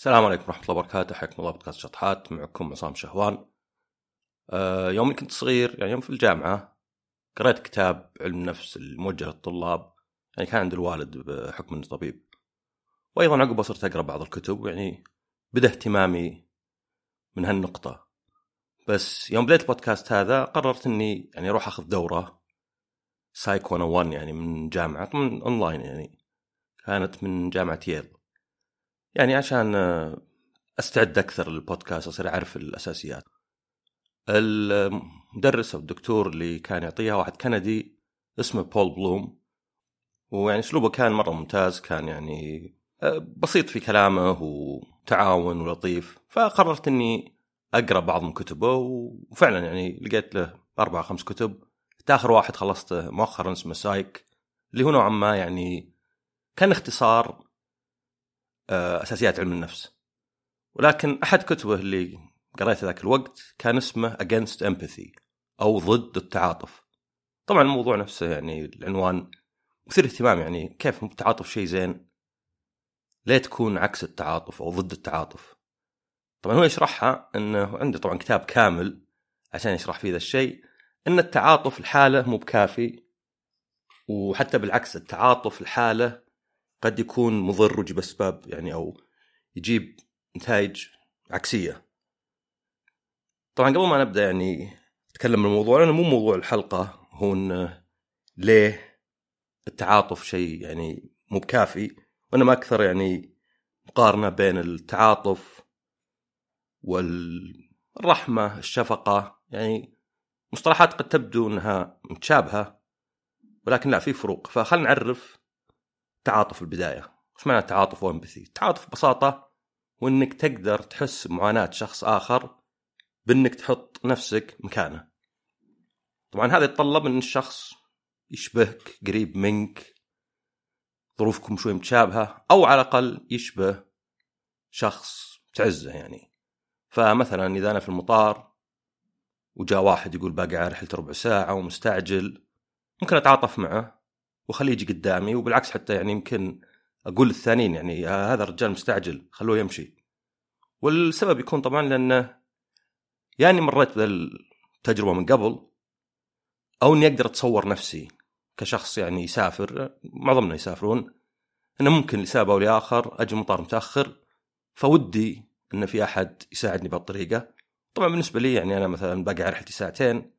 السلام عليكم ورحمة الله وبركاته. حياكم الله بودكاست شطحات معكم عصام شهوان. أه يوم كنت صغير يعني يوم في الجامعة قرأت كتاب علم النفس الموجه للطلاب. يعني كان عند الوالد بحكم إنه طبيب. وأيضا عقبه صرت أقرأ بعض الكتب يعني بدا اهتمامي من هالنقطة. بس يوم بديت البودكاست هذا قررت إني يعني أروح أخذ دورة سايك 101 يعني من جامعة من اونلاين يعني. كانت من جامعة ييل يعني عشان آه، أستعد أكثر للبودكاست اصير أعرف الأساسيات. المدرس أو الدكتور اللي كان يعطيها واحد كندي اسمه بول بلوم. ويعني أسلوبه كان مرة ممتاز كان يعني آه، بسيط في كلامه وتعاون ولطيف. فقررت إني أقرأ بعض من كتبه وفعلا يعني لقيت له أربع خمس كتب. آخر واحد خلصته مؤخرا اسمه سايك اللي هو نوعا ما يعني كان اختصار أساسيات علم النفس. ولكن أحد كتبه اللي قريته ذاك الوقت كان اسمه Against Empathy أو ضد التعاطف. طبعا الموضوع نفسه يعني العنوان مثير اهتمام يعني كيف التعاطف شيء زين؟ ليه تكون عكس التعاطف أو ضد التعاطف. طبعا هو يشرحها إنه عنده طبعا كتاب كامل عشان يشرح فيه ذا الشيء إن التعاطف الحالة مو بكافي وحتى بالعكس التعاطف الحالة قد يكون مضر ويجيب اسباب يعني أو يجيب نتائج عكسية. طبعا قبل ما نبدأ يعني نتكلم بالموضوع لأنه مو موضوع الحلقة هو انه ليه التعاطف شيء يعني مو بكافي وإنما أكثر يعني مقارنة بين التعاطف والرحمة الشفقة يعني مصطلحات قد تبدو إنها متشابهة ولكن لا في فروق فخلنا نعرف تعاطف في البداية. وش معنى التعاطف وامبثي التعاطف ببساطة وإنك تقدر تحس بمعاناة شخص آخر بإنك تحط نفسك مكانه. طبعا هذا يتطلب إن الشخص يشبهك قريب منك ظروفكم شوي متشابهة أو على الأقل يشبه شخص تعزه يعني. فمثلا إذا أنا في المطار وجاء واحد يقول باقي على رحلته ربع ساعة ومستعجل ممكن أتعاطف معه. وخليه يجي قدامي وبالعكس حتى يعني يمكن أقول للثانيين يعني هذا الرجال مستعجل خلوه يمشي. والسبب يكون طبعا لأنه يعني مريت بالتجربه من قبل أو إني أقدر أتصور نفسي كشخص يعني يسافر معظمنا يسافرون إنه ممكن لسبب أو لآخر أجي المطار متأخر فودي إن في أحد يساعدني بهالطريقة. طبعا بالنسبة لي يعني أنا مثلا باقي على رحلتي ساعتين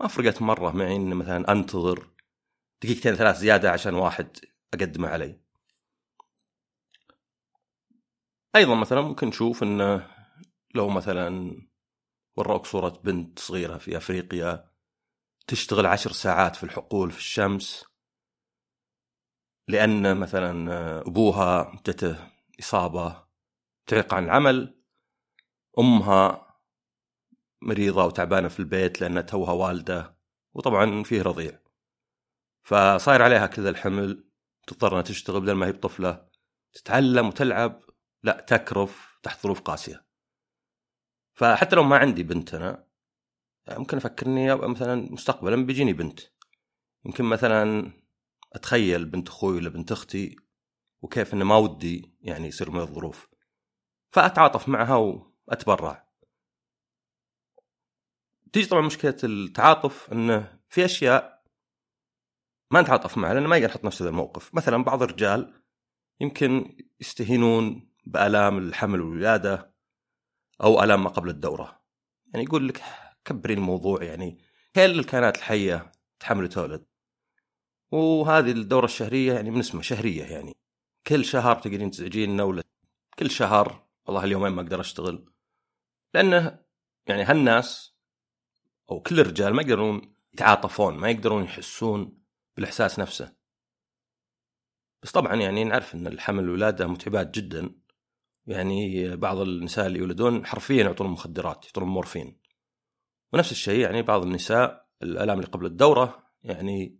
ما فرقت مرة معي ان مثلا أنتظر دقيقتين ثلاث زيادة عشان واحد أقدمه علي. أيضا مثلا ممكن نشوف انه لو مثلا وروك صورة بنت صغيرة في أفريقيا تشتغل عشر ساعات في الحقول في الشمس لأن مثلا أبوها جته إصابة تعيق عن العمل أمها مريضة وتعبانة في البيت لأنها توها والدة وطبعا فيه رضيع. فصاير عليها كذا الحمل تضطر إنها تشتغل بدل ما هي بطفلة تتعلم وتلعب لا تكرف تحت ظروف قاسية. فحتى لو ما عندي بنت أنا ممكن أفكر اني مثلا مستقبلا بيجيني بنت. يمكن مثلا أتخيل بنت أخوي ولا بنت أختي وكيف إنه ما ودي يعني يصير من الظروف. فأتعاطف معها وأتبرع. تيجي طبعا مشكلة التعاطف إنه في أشياء ما نتعاطف معه لأنه ما يقدر يحط نفسه في الموقف. مثلا بعض الرجال يمكن يستهينون بآلام الحمل والولادة أو آلام ما قبل الدورة. يعني يقول لك كبري الموضوع يعني كل الكائنات الحية تحمل وتولد وهذه الدورة الشهرية يعني من اسمها شهرية يعني. كل شهر تقدرين تزعجين ولا كل شهر والله اليومين ما أقدر أشتغل. لأنه يعني هالناس أو كل الرجال ما يقدرون يتعاطفون ما يقدرون يحسون بالإحساس نفسه. بس طبعا يعني نعرف إن الحمل والولاده متعبات جدا. يعني بعض النساء اللي يولدون حرفيا يعطون مخدرات يعطون مورفين. ونفس الشيء يعني بعض النساء الآلام اللي قبل الدورة يعني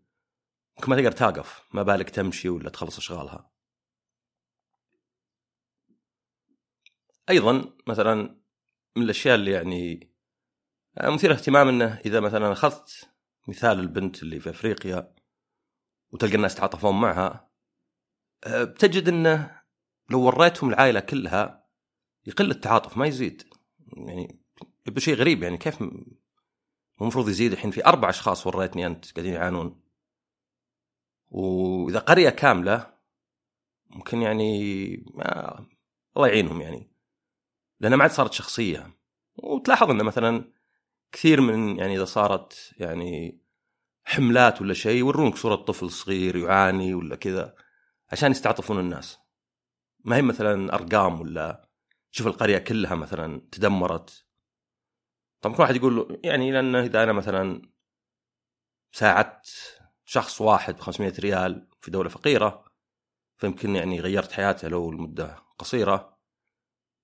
ممكن ما تقدر تقف ما بالك تمشي ولا تخلص أشغالها. أيضا مثلا من الأشياء اللي يعني مثير اهتمام إنه إذا مثلا أخذت مثال البنت اللي في أفريقيا وتلقى الناس يتعاطفون معها أه، بتجد إنه لو وريتهم العائلة كلها يقل التعاطف ما يزيد. يعني يبدو شيء غريب يعني كيف المفروض يزيد الحين؟ في أربع أشخاص وريتني أنت قاعدين يعانون. وإذا قرية كاملة ممكن يعني ما الله يعينهم يعني. لأنها ما عاد صارت شخصية. وتلاحظ انه مثلا كثير من يعني إذا صارت يعني حملات ولا شيء يورونك صورة طفل صغير يعاني ولا كذا عشان يستعطفون الناس. ما هي مثلا أرقام ولا شوف القرية كلها مثلا تدمرت. طبعا كل واحد يقول له يعني لأنه إذا أنا مثلا ساعدت شخص واحد ب 500 ريال في دولة فقيرة فيمكن يعني غيرت حياته لو لمده قصيرة.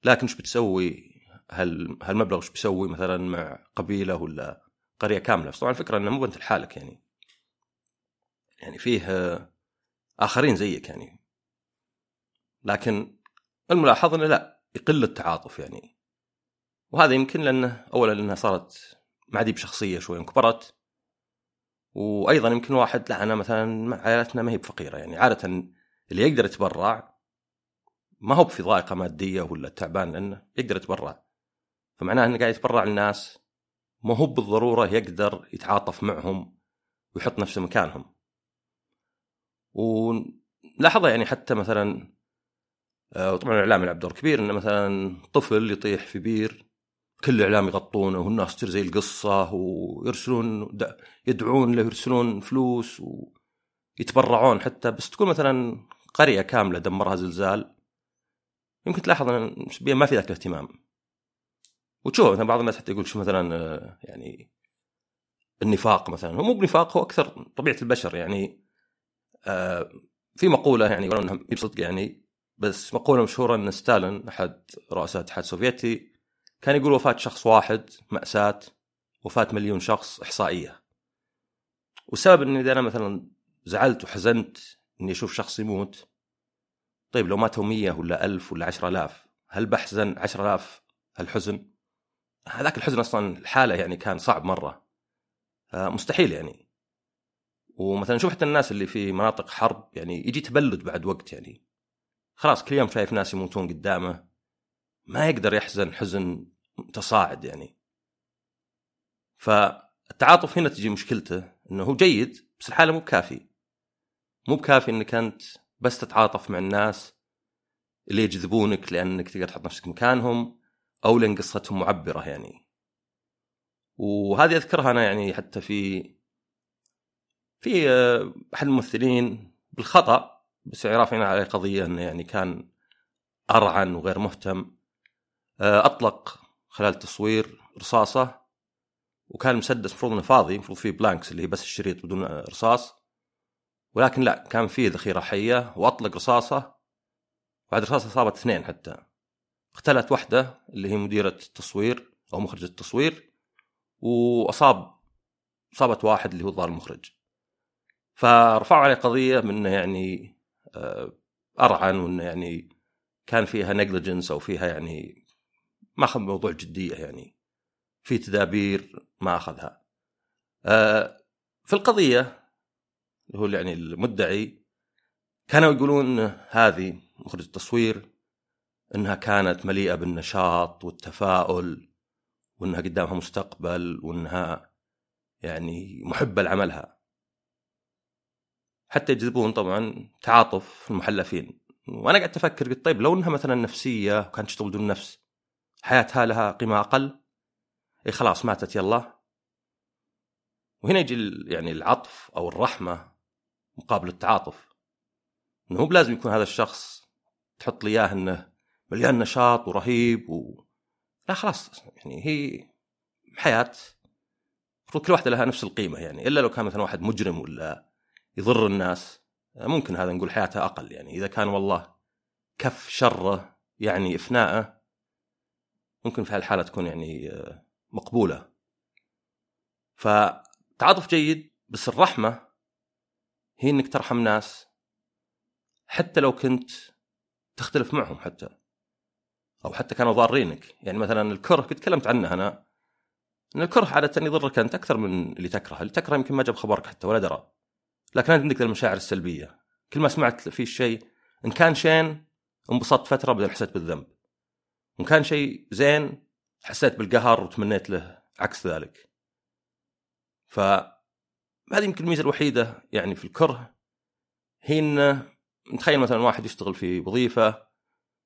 لكن إيش بتسوي؟ هل هالمبلغ إيش بيسوي مثلا مع قبيلة ولا قرية كاملة. بس طبعا الفكرة إنه مو أنت لحالك يعني. يعني فيه آخرين زيك يعني. لكن الملاحظ إنه لا يقل التعاطف يعني. وهذا يمكن لأنه اولا لأنها صارت عاد بشخصية شوي كبرت وأيضا يمكن واحد لا أنا مثلا عائلتنا ما هي بفقيرة يعني. عادة اللي يقدر يتبرع ما هو في ضائقة مادية ولا تعبان لأنه يقدر يتبرع. فمعناه إنه قاعد يتبرع للناس ما هو بالضرورة يقدر يتعاطف معهم ويحط نفسه مكانهم. ولاحظها يعني حتى مثلا آه، وطبعا الإعلام يلعب دور كبير إنه مثلا طفل يطيح في بير كل الإعلام يغطونه والناس تصير زي القصة ويرسلون يدعون له يرسلون فلوس ويتبرعون حتى بس تكون مثلا قرية كاملة دمرها زلزال. يمكن تلاحظ إن ما في ذاك الاهتمام. وتشوف مثلا بعض الناس حتى يقول شو مثلا آه، يعني النفاق مثلا. هو مو بنفاق هو أكثر طبيعة البشر يعني آه، في مقولة يعني ولو إنها بصدق يعني بس مقولة مشهورة إن ستالين أحد رؤساء الاتحاد السوفيتي كان يقول وفاة شخص واحد مأساة وفاة مليون شخص إحصائية. والسبب إني إذا أنا مثلا زعلت وحزنت إني أشوف شخص يموت طيب لو ماتوا مية ولا ألف ولا عشرة آلاف هل بحزن عشرة آلاف هذاك الحزن أصلا الحالة يعني كان صعب مرة. مستحيل يعني. ومثلا شوف حتى الناس اللي في مناطق حرب يعني يجي تبلد بعد وقت يعني. خلاص كل يوم شايف ناس يموتون قدامه. ما يقدر يحزن حزن تصاعد يعني. فالتعاطف هنا تجي مشكلته إنه هو جيد بس الحالة مو بكافي. مو بكافي إنك أنت بس تتعاطف مع الناس اللي يجذبونك لأنك تقدر تحط نفسك مكانهم. أو لأن قصتهم معبرة يعني. وهذه أذكرها أنا يعني حتى في في آه، أحد الممثلين بالخطأ بس رافعين عليه قضية إنه يعني كان أرعن وغير مهتم. آه، أطلق خلال التصوير رصاصة وكان المسدس المفروض إنه فاضي المفروض فيه بلانكس اللي هي بس الشريط بدون رصاص. ولكن لا كان فيه ذخيرة حية وأطلق رصاصة وبعد رصاصه اصابت اثنين حتى. اختلت واحدة اللي هي مديرة التصوير أو مخرجه التصوير وأصاب أصابت واحد اللي هو الظاهر المخرج فرفعوا عليه قضية من يعني آه، أرعن وأنه يعني كان فيها نيجليجنس أو فيها يعني ما أخذ الموضوع جدية يعني في تدابير ما أخذها. آه، في القضية اللي هو يعني المدعي كانوا يقولون هذه مخرج التصوير إنها كانت مليئة بالنشاط والتفاؤل وإنها قدامها مستقبل وإنها يعني محبه لعملها. حتى يجذبون طبعا تعاطف المحلفين. وأنا قاعد أفكر قلت طيب لو إنها مثلا نفسية وكانت تشتغل بدون نفس حياتها لها قيمة أقل؟ إي خلاص ماتت يلا. وهنا يجي يعني العطف أو الرحمة مقابل التعاطف. إنه مو بلازم يكون هذا الشخص تحط لي إياه إنه مليان نشاط ورهيب و... لا خلاص يعني هي حياة. المفروض كل واحدة لها نفس القيمة يعني إلا لو كان مثلا واحد مجرم ولا يضر الناس ممكن هذا نقول حياته أقل يعني. إذا كان والله كف شره يعني إفناءه ممكن في هالحاله تكون يعني آه، مقبولة. فتعاطف جيد بس الرحمة هي إنك ترحم ناس حتى لو كنت تختلف معهم حتى. أو حتى كانوا ضارينك. يعني مثلا الكره كنت تكلمت عنه أنا. إن الكره عادة يضرك أنت أكثر من اللي تكره. اللي تكره يمكن ما جاب خبرك حتى ولا درى. لكن أنت عندك المشاعر السلبية. كل ما سمعت في شيء إن كان شين انبسطت فترة بعدين حسيت بالذنب. وإن كان شيء زين حسيت بالقهر وتمنيت له عكس ذلك. ف هذه يمكن الميزة الوحيدة يعني في الكره. هي إنه نتخيل مثلا واحد يشتغل في وظيفة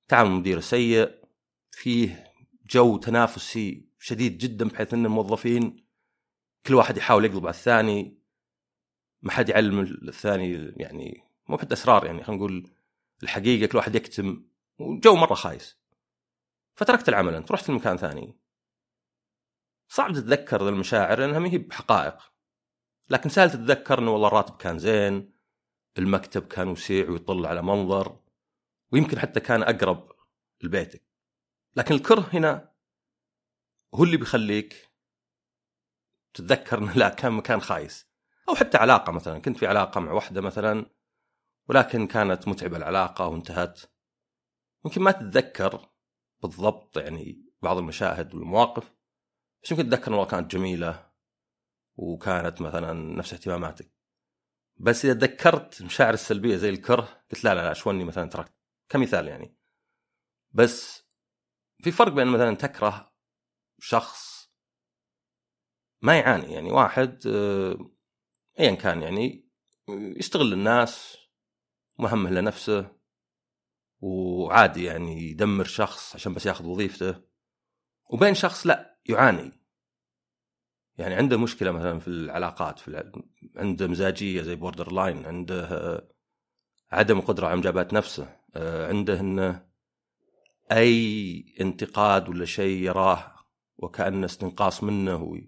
تعامل مدير سيء فيه جو تنافسي شديد جدا بحيث إن الموظفين كل واحد يحاول يقلب على الثاني. ما حد يعلم الثاني يعني مو حتى أسرار يعني خلينا نقول الحقيقة كل واحد يكتم وجو مرة خايس. فتركت العمل أنت رحت لمكان ثاني. صعب تتذكر المشاعر لأنها ما هي بحقائق. لكن سهل تتذكر إنه والله الراتب كان زين المكتب كان وسيع ويطل على منظر ويمكن حتى كان أقرب لبيتك. لكن الكره هنا هو اللي بيخليك تتذكر انه لا كان مكان خايس. أو حتى علاقة مثلا كنت في علاقة مع واحدة مثلا ولكن كانت متعبة العلاقة وانتهت. ممكن ما تتذكر بالضبط يعني بعض المشاهد والمواقف بس يمكن تتذكر والله كانت جميلة وكانت مثلا نفس اهتماماتك. بس إذا تذكرت المشاعر السلبية زي الكره قلت لا لا لا شوني مثلا تركت. كمثال يعني. بس في فرق بين مثلا تكره شخص ما يعاني يعني واحد آه، ايا كان يعني يستغل الناس مهمه لنفسه وعادي يعني يدمر شخص عشان بس ياخذ وظيفته. وبين شخص لا يعاني. يعني عنده مشكلة مثلا في العلاقات في عنده مزاجية زي borderline عنده آه، عدم القدره على مجابهة نفسه آه، عنده إنه أي انتقاد ولا شيء يراه وكانه استنقاص منه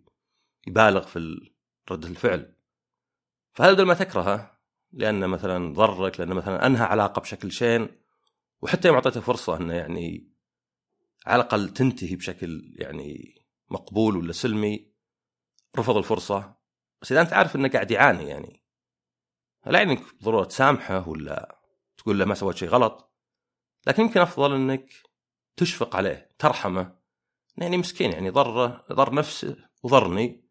ويبالغ في رده الفعل. فهذا بدل ما تكرهه؟ لأنه مثلا ضرك لأنه مثلا أنهى علاقة بشكل شين وحتى يوم أعطيته فرصة أنه يعني على الأقل تنتهي بشكل يعني مقبول ولا سلمي رفض الفرصة. بس إذا أنت عارف إنه قاعد يعاني يعني لا يعني ضرورة تسامحه ولا تقول له ما سويت شيء غلط. لكن يمكن أفضل إنك تشفق عليه ترحمه. يعني مسكين يعني ضر ضر نفسه وضرني.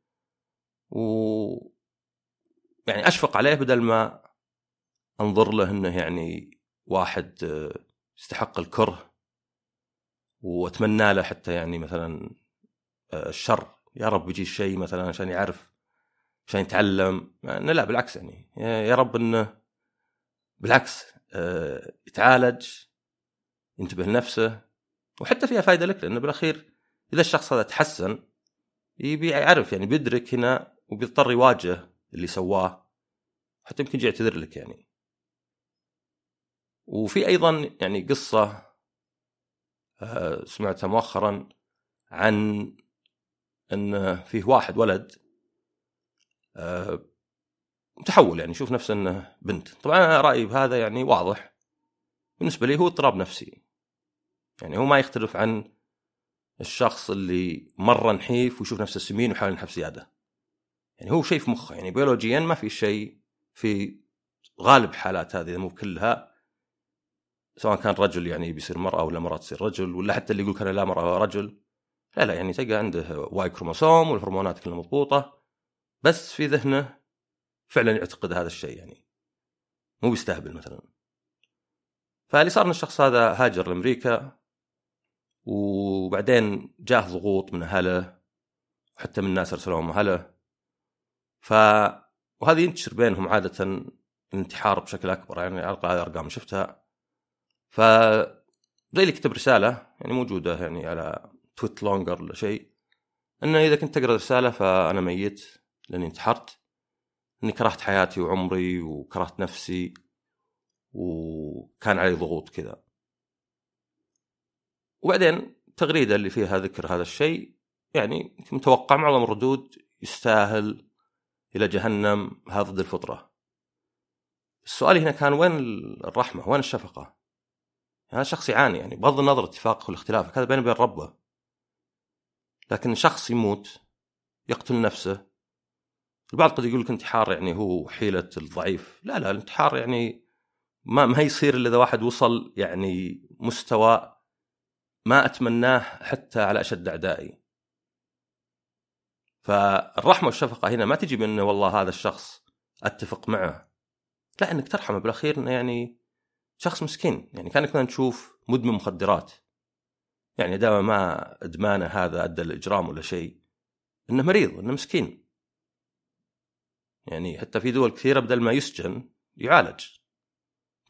و يعني أشفق عليه بدل ما أنظر له إنه يعني واحد يستحق الكره. وأتمنى له حتى يعني مثلا الشر. يا رب يجي شيء مثلا عشان يعرف عشان يتعلم. يعني لا بالعكس يعني. يا رب إنه بالعكس آه، يتعالج ينتبه لنفسه. وحتى فيها فائده لك لأنه بالأخير إذا الشخص هذا تحسن يبي يعرف يعني بيدرك هنا وبيضطر يواجه اللي سواه حتى يمكن يجي يعتذر لك يعني. وفي أيضا يعني قصة آه، سمعتها مؤخرا عن إن فيه واحد ولد متحول يعني يشوف نفسه إنه بنت. طبعا أنا رأيي بهذا يعني واضح. بالنسبة لي هو اضطراب نفسي. يعني هو ما يختلف عن الشخص اللي مرة نحيف ويشوف نفسه سمين ويحاول ينحف زيادة. يعني هو شيء في مخه يعني بيولوجيا ما في شيء في غالب حالات هذه مو كلها سواء كان رجل يعني بيصير مرأة ولا مرأة تصير رجل ولا حتى اللي يقول كان لا مرأة رجل. لا لا يعني تلقى عنده Y chromosome والهرمونات كلها مضبوطة بس في ذهنه فعلا يعتقد هذا الشيء يعني مو بيستهبل مثلا. فاللي صار إن الشخص هذا هاجر لأمريكا وبعدين جاه ضغوط من أهله وحتى من الناس ارسلوهم أهله. ف وهذا ينتشر بينهم عادة الانتحار بشكل أكبر يعني على الأقل هذه ارقام شفتها. ف زي اللي كتب رسالة يعني موجودة يعني على تويت لونجر ولا شيء إنه إذا كنت تقرأ رساله فأنا ميت لأني انتحرت إني كرهت حياتي وعمري وكرهت نفسي وكان علي ضغوط كذا. وبعدين التغريدة اللي فيها ذكر هذا الشيء يعني متوقع معظم الردود يستاهل إلى جهنم هذا ضد الفطرة. السؤال هنا كان وين الرحمة؟ وين الشفقة؟ هذا شخص يعاني يعني بغض النظر اتفاقك والاختلاف هذا بينه وبين ربه. لكن شخص يموت يقتل نفسه البعض قد يقول لك انتحار يعني هو حيلة الضعيف. لا لا الانتحار يعني ما ما يصير إلا إذا واحد وصل يعني مستوى ما أتمناه حتى على أشد أعدائي. فالرحمة والشفقة هنا ما تجي من والله هذا الشخص أتفق معه. لا أنك ترحمه بالأخير إنه يعني شخص مسكين. يعني كأنك تشوف مدمن مخدرات. يعني دام ما أدمانه هذا أدى الاجرام ولا شيء. إنه مريض إنه مسكين. يعني حتى في دول كثيرة بدل ما يسجن يعالج.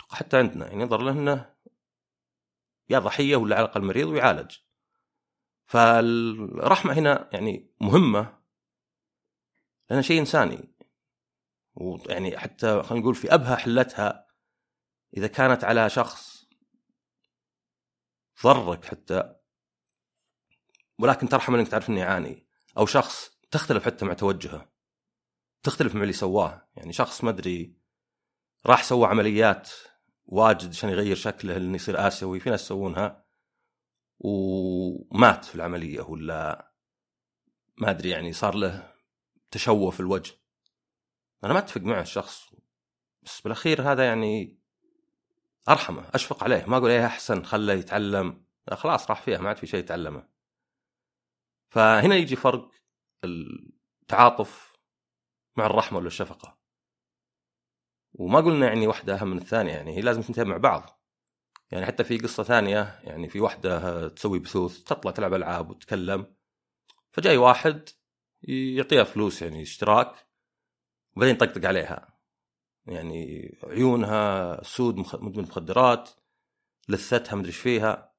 حتى عندنا يعني ينظر له إنه يا ضحية ولا على الاقل مريض ويعالج. فالرحمة هنا يعني مهمة لأنها شيء إنساني. ويعني حتى خلينا نقول في ابهى حلتها إذا كانت على شخص ضرك حتى ولكن ترحم إنك تعرف إنه يعاني أو شخص تختلف حتى مع توجهه تختلف مع اللي سواه. يعني شخص ما أدري راح سوى عمليات واجد عشان يغير شكله انه يصير آسيوي. في ناس يسوونها ومات في العملية ولا ما أدري يعني صار له تشوه في الوجه. أنا ما أتفق مع الشخص بس بالأخير هذا يعني أرحمه أشفق عليه. ما أقول إيه أحسن خله يتعلم. لا خلاص راح فيها ما عاد في شيء يتعلمه. فهنا يجي فرق التعاطف مع الرحمة ولا الشفقه وما قلنا يعني واحدة أهم من الثانية يعني هي لازم تنتهي مع بعض. يعني حتى في قصة ثانية يعني في واحدة تسوي بثوث تطلع تلعب ألعاب وتتكلم فجاي واحد يعطيها فلوس يعني اشتراك وبعدين يطقطق عليها. يعني عيونها سود مدمن مخدرات لثتها مدري إيش فيها.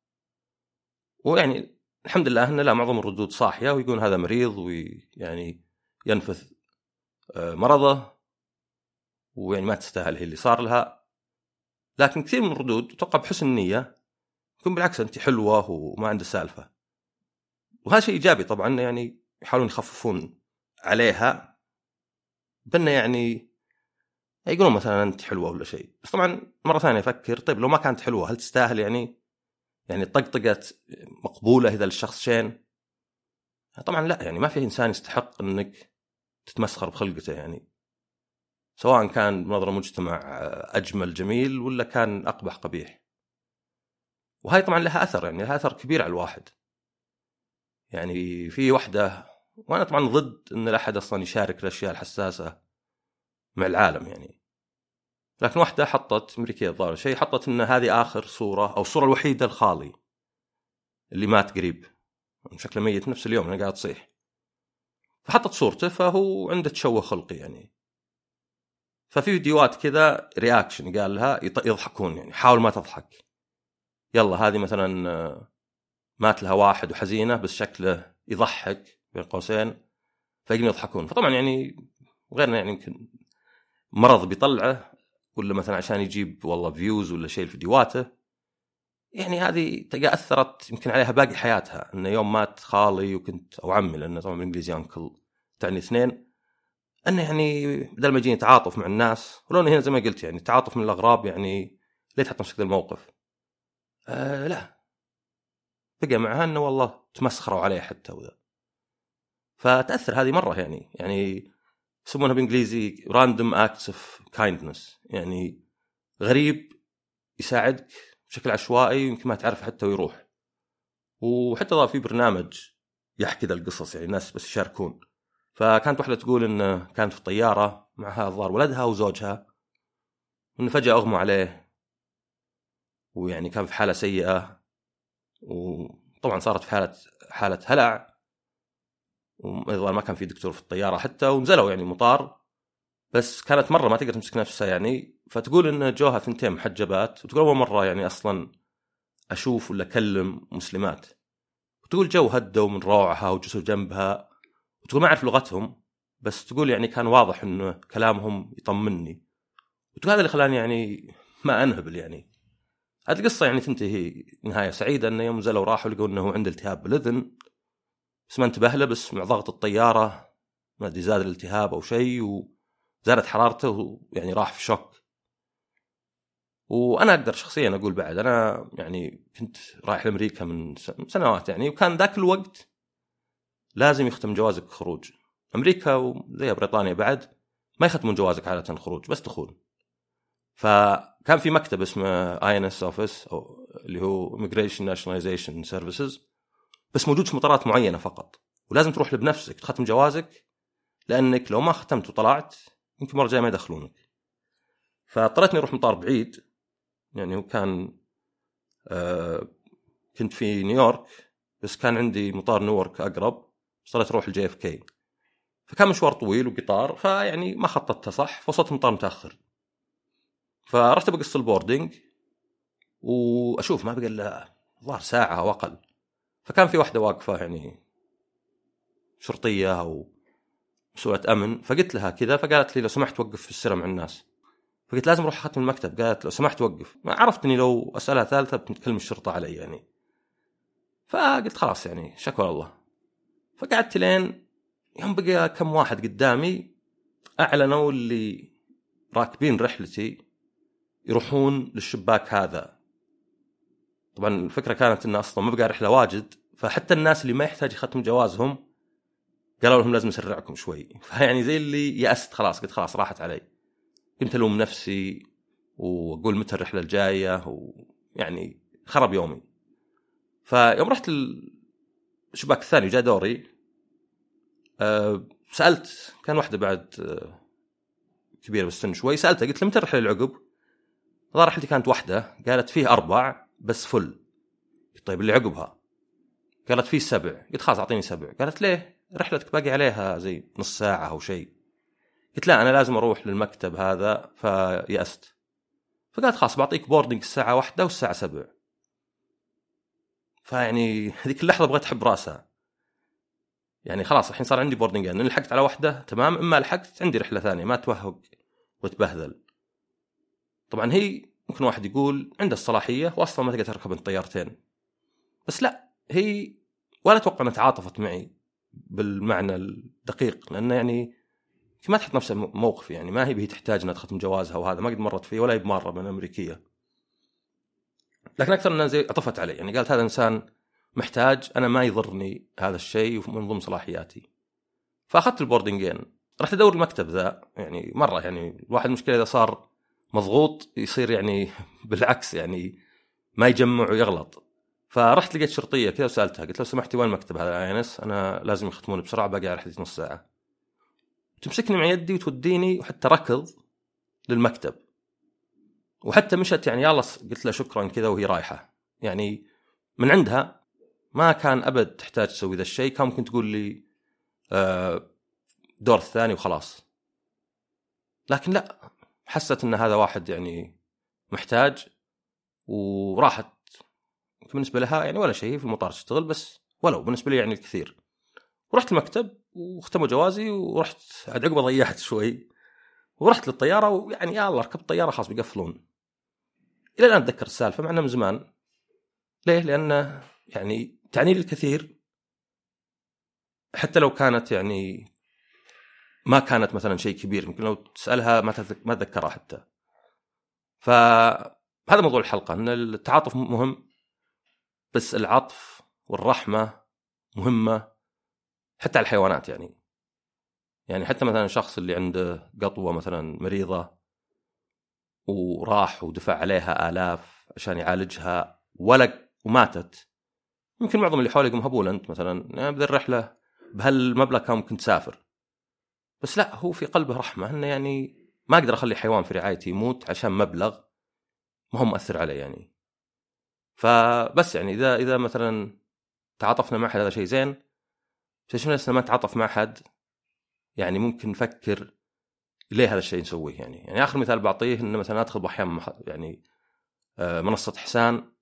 ويعني الحمد لله إن لا معظم الردود صاحية ويقول هذا مريض ويعني ينفث آه، مرضه. ويعني ما تستاهل هي اللي صار لها. لكن كثير من الردود أتوقع بحسن نيه يكون بالعكس انت حلوة وما عنده سالفة. وهذا شيء إيجابي طبعا يعني يحاولون يخففون عليها. بأنه يعني يقولون مثلا انت حلوة ولا شيء. بس طبعا مرة ثانية أفكر طيب لو ما كانت حلوة هل تستاهل يعني؟ يعني طقطقة مقبولة إذا الشخص شين طبعا لا يعني ما في إنسان يستحق إنك تتمسخر بخلقته يعني. سواء كان بنظره مجتمع أجمل جميل ولا كان أقبح قبيح. وهاي طبعا لها أثر يعني لها أثر كبير على الواحد. يعني في وحدة وأنا طبعا ضد إن الاحد أصلا يشارك الأشياء الحساسة مع العالم يعني. لكن واحدة حطت أمريكية الظاهر شيء حطت إن هذه آخر صورة أو الصورة الوحيدة الخالي اللي مات قريب شكله ميت نفس اليوم أنا قاعد تصيح فحطت صورته فهو عنده تشوه خلقي يعني. ففي فيديوهات كذا رياكشن قال لها يضحكون يعني حاول ما تضحك. يلا هذه مثلا آه، مات لها واحد وحزينة بس شكله يضحك بين قوسين فيقومون يضحكون. فطبعا يعني غيرنا يعني يمكن مرض بيطلعه ولا مثلا عشان يجيب والله فيوز ولا شيء لفيديوهاته يعني هذه تلقى أثرت يمكن عليها باقي حياتها. إنه يوم مات خالي وكنت أو عمي لأنه طبعا بالإنجليزي انكل تعني اثنين أنه يعني بدل ما يجيني تعاطف مع الناس ولو هنا زي ما قلت يعني تعاطف من الأغراب يعني ليه تحط نفسك ذا الموقف؟ آه لا. بقى معها إنه والله تمسخروا عليه حتى وذا. فتأثر هذه مرة يعني يعني يسمونها بالانجليزي random acts of kindness يعني غريب يساعدك بشكل عشوائي يمكن ما تعرف حتى ويروح. وحتى في برنامج يحكي ذا القصص يعني الناس بس يشاركون. فكانت واحدة تقول إن كانت في طياره معها الظاهر ولدها وزوجها. وانه فجأة اغمى عليه. ويعني كان في حالة سيئة. وطبعا صارت في حالة حالة هلع. والظاهر ما كان في دكتور في الطيارة حتى ونزلوا يعني مطار. بس كانت مرة ما تقدر تمسك نفسها يعني. فتقول إن جوها ثنتين محجبات. وتقول أول مرة يعني أصلا أشوف ولا أكلم مسلمات. وتقول جو هدوا من روعها وجلسوا جنبها. وتقول ما أعرف لغتهم بس تقول يعني كان واضح انه كلامهم يطمني. وتقول هذا اللي خلاني يعني ما أنهبل يعني. هذه القصة يعني تنتهي نهاية سعيدة انه يوم نزلوا راحوا لقوا إنه عنده التهاب بالإذن. بس ما انتبه له بس مع ضغط الطيارة ما أدري زاد الالتهاب أو شيء وزادت حرارته ويعني راح في شوك. وأنا أقدر شخصيا أقول بعد أنا يعني كنت رايح لأمريكا من سنوات يعني وكان ذاك الوقت لازم يختم جوازك خروج. أمريكا وزي بريطانيا بعد ما يختمون جوازك عادة خروج بس دخول. فكان في مكتب اسمه INS office أو اللي هو Immigration Nationalization Services بس موجود في مطارات معينة فقط. ولازم تروح بنفسك تختم جوازك لأنك لو ما ختمت وطلعت يمكن المره الجايه ما يدخلونك. فاضطريت اني أروح مطار بعيد. يعني هو كان آه كنت في نيويورك بس كان عندي مطار نيويورك أقرب. صرت أروح ال JFK فكان مشوار طويل وقطار فيعني ما خططتها صح فوصلت المطار متأخر. فرحت بقص ال boarding وأشوف ما بقى إلا الظاهر ساعة أو أقل. فكان في واحدة واقفة يعني شرطية أو مسؤولة أمن فقلت لها كذا فقالت لي لو سمحت وقف في السرا مع الناس. فقلت لازم أروح أختم المكتب. قالت لو سمحت وقف. ما عرفت اني لو أسألها ثالثة بتكلم الشرطة علي يعني. فقلت خلاص يعني شكوى الله فقعدت لين يوم بقى كم واحد قدامي أعلنوا اللي راكبين رحلتي يروحون للشباك هذا. طبعا الفكرة كانت انه أصلا ما بقى رحلة واجد فحتى الناس اللي ما يحتاج يختم جوازهم قالوا لهم لازم أسرعكم شوي. فيعني زي اللي يأست خلاص قلت خلاص راحت علي. قمت ألوم نفسي وأقول متى الرحلة الجاية ويعني خرب يومي. فيوم رحت الشباك الثاني؟ وجاء دوري. أه سألت كان واحدة بعد أه كبيرة بالسن شوي سألتها قلت له متى الرحله العقب؟ الظاهر رحلتي كانت واحدة قالت فيه أربع بس فل قلت طيب اللي عقبها؟ قالت فيه سبع. قلت خلاص أعطيني سبع. قالت ليه؟ رحلتك باقي عليها زي نص ساعة أو شيء. قلت لا أنا لازم أروح للمكتب هذا فيأست. فقالت خلاص بعطيك boarding الساعة واحدة والساعة سبع. فيعني هذيك اللحظة بغيت أحب راسها. يعني خلاص الحين صار عندي boarding ان لحقت على واحدة تمام ما لحقت عندي رحلة ثانية ما توهق وتبهذل. طبعا هي ممكن واحد يقول عندها الصلاحية واصلا ما تقدر تركب الطيارتين. بس لا هي والله أتوقع إنها تعاطفت معي بالمعنى الدقيق لأن يعني ما تحط نفسها موقف يعني ما هي هي تحتاج إنها تختم جوازها وهذا ما قد مرت فيه ولا هي بمره من أمريكية. لكن أكثر زي عطفت علي. يعني قالت هذا إنسان محتاج أنا ما يضرني هذا الشيء ومن ضمن صلاحياتي. فأخذت البوردنجين رحت أدور المكتب ذا. يعني مرة يعني الواحد مشكلة إذا صار مضغوط يصير يعني بالعكس يعني ما يجمع ويغلط. فرحت لقيت شرطية كذا وسألتها. قلت لو سمحتي وين المكتب هذا يا إنس؟ أنا لازم يختموني بسرعة باقي على رحلتي نص ساعة. تمسكني مع يدي وتوديني وحتى ركض للمكتب. وحتى مشت يعني يلا قلت لها شكرا كذا وهي رايحة. يعني من عندها ما كان أبد تحتاج تسوي ذا الشيء. كان ممكن تقول لي آه، دور الثاني وخلاص. لكن لا حست إن هذا واحد يعني محتاج وراحت. بالنسبة لها يعني ولا شيء في المطار تشتغل بس ولو. بالنسبة لي يعني الكثير. ورحت المكتب واختموا جوازي ورحت عاد عقبه ضيعت شوي. ورحت للطيارة ويعني يا الله ركبت طيارة خلاص بيقفلون. إلى الآن أتذكر السالفة مع من زمان. ليه؟ لأنه يعني تعني لي الكثير حتى لو كانت يعني ما كانت مثلا شيء كبير يمكن لو تسألها ما ما تذكرها حتى. فهذا موضوع الحلقة إن التعاطف مهم بس العطف والرحمة مهمة حتى على الحيوانات يعني. يعني حتى مثلا الشخص اللي عنده قطوة مثلا مريضة وراح ودفع عليها آلاف عشان يعالجها ولا وماتت. يمكن معظم اللي حولي يقوم هبول أنت مثلا بذي الرحله بهالمبلغ كان ممكن تسافر. بس لا هو في قلبه رحمة. إنه يعني ما أقدر أخلي حيوان في رعايتي يموت عشان مبلغ ما هو مؤثر عليه يعني. فبس يعني إذا إذا مثلا تعاطفنا مع أحد هذا شيء زين. بس ما نتعاطف مع أحد؟ يعني ممكن نفكر ليه هذا الشيء نسويه يعني؟ يعني آخر مثال بعطيه إنه مثلا أدخل أحيانا يعني آه، منصة حسان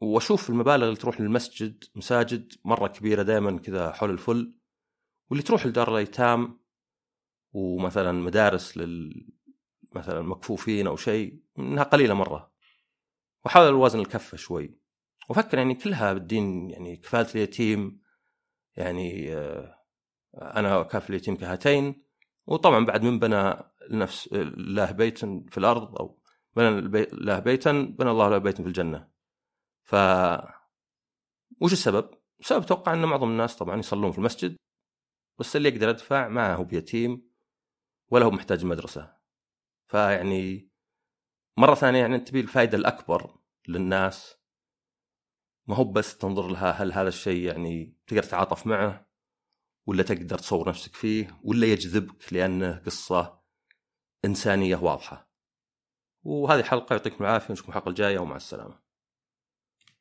وأشوف المبالغ اللي تروح للمسجد مساجد مرة كبيرة دائما كذا حول الفل واللي تروح لدار الأيتام ومثلا مدارس لل مثلا مكفوفين أو شيء إنها قليلة مرة. وأحاول أوازن الكفه شوي. وأفكر يعني كلها بالدين يعني كفالة اليتيم يعني آه، أنا وكافل اليتيم كهاتين. وطبعا بعد من بنى لنفس الله بيتا في الأرض أو بنى الله بيتا بنى الله له بيتا في الجنة. ف وش السبب؟ السبب أتوقع إن معظم الناس طبعا يصلون في المسجد بس اللي يقدر يدفع ما هو بيتيم ولا هو محتاج مدرسة. فيعني مرة ثانية يعني تبي الفائده الأكبر للناس ما هو بس تنظر لها هل هذا الشيء يعني تقدر تتعاطف معه؟ ولا تقدر تصور نفسك فيه ولا يجذبك لأنه قصة إنسانية واضحة. وهذه حلقه يعطيكم العافية نشوفكم الحلقة الجاية ومع السلامة.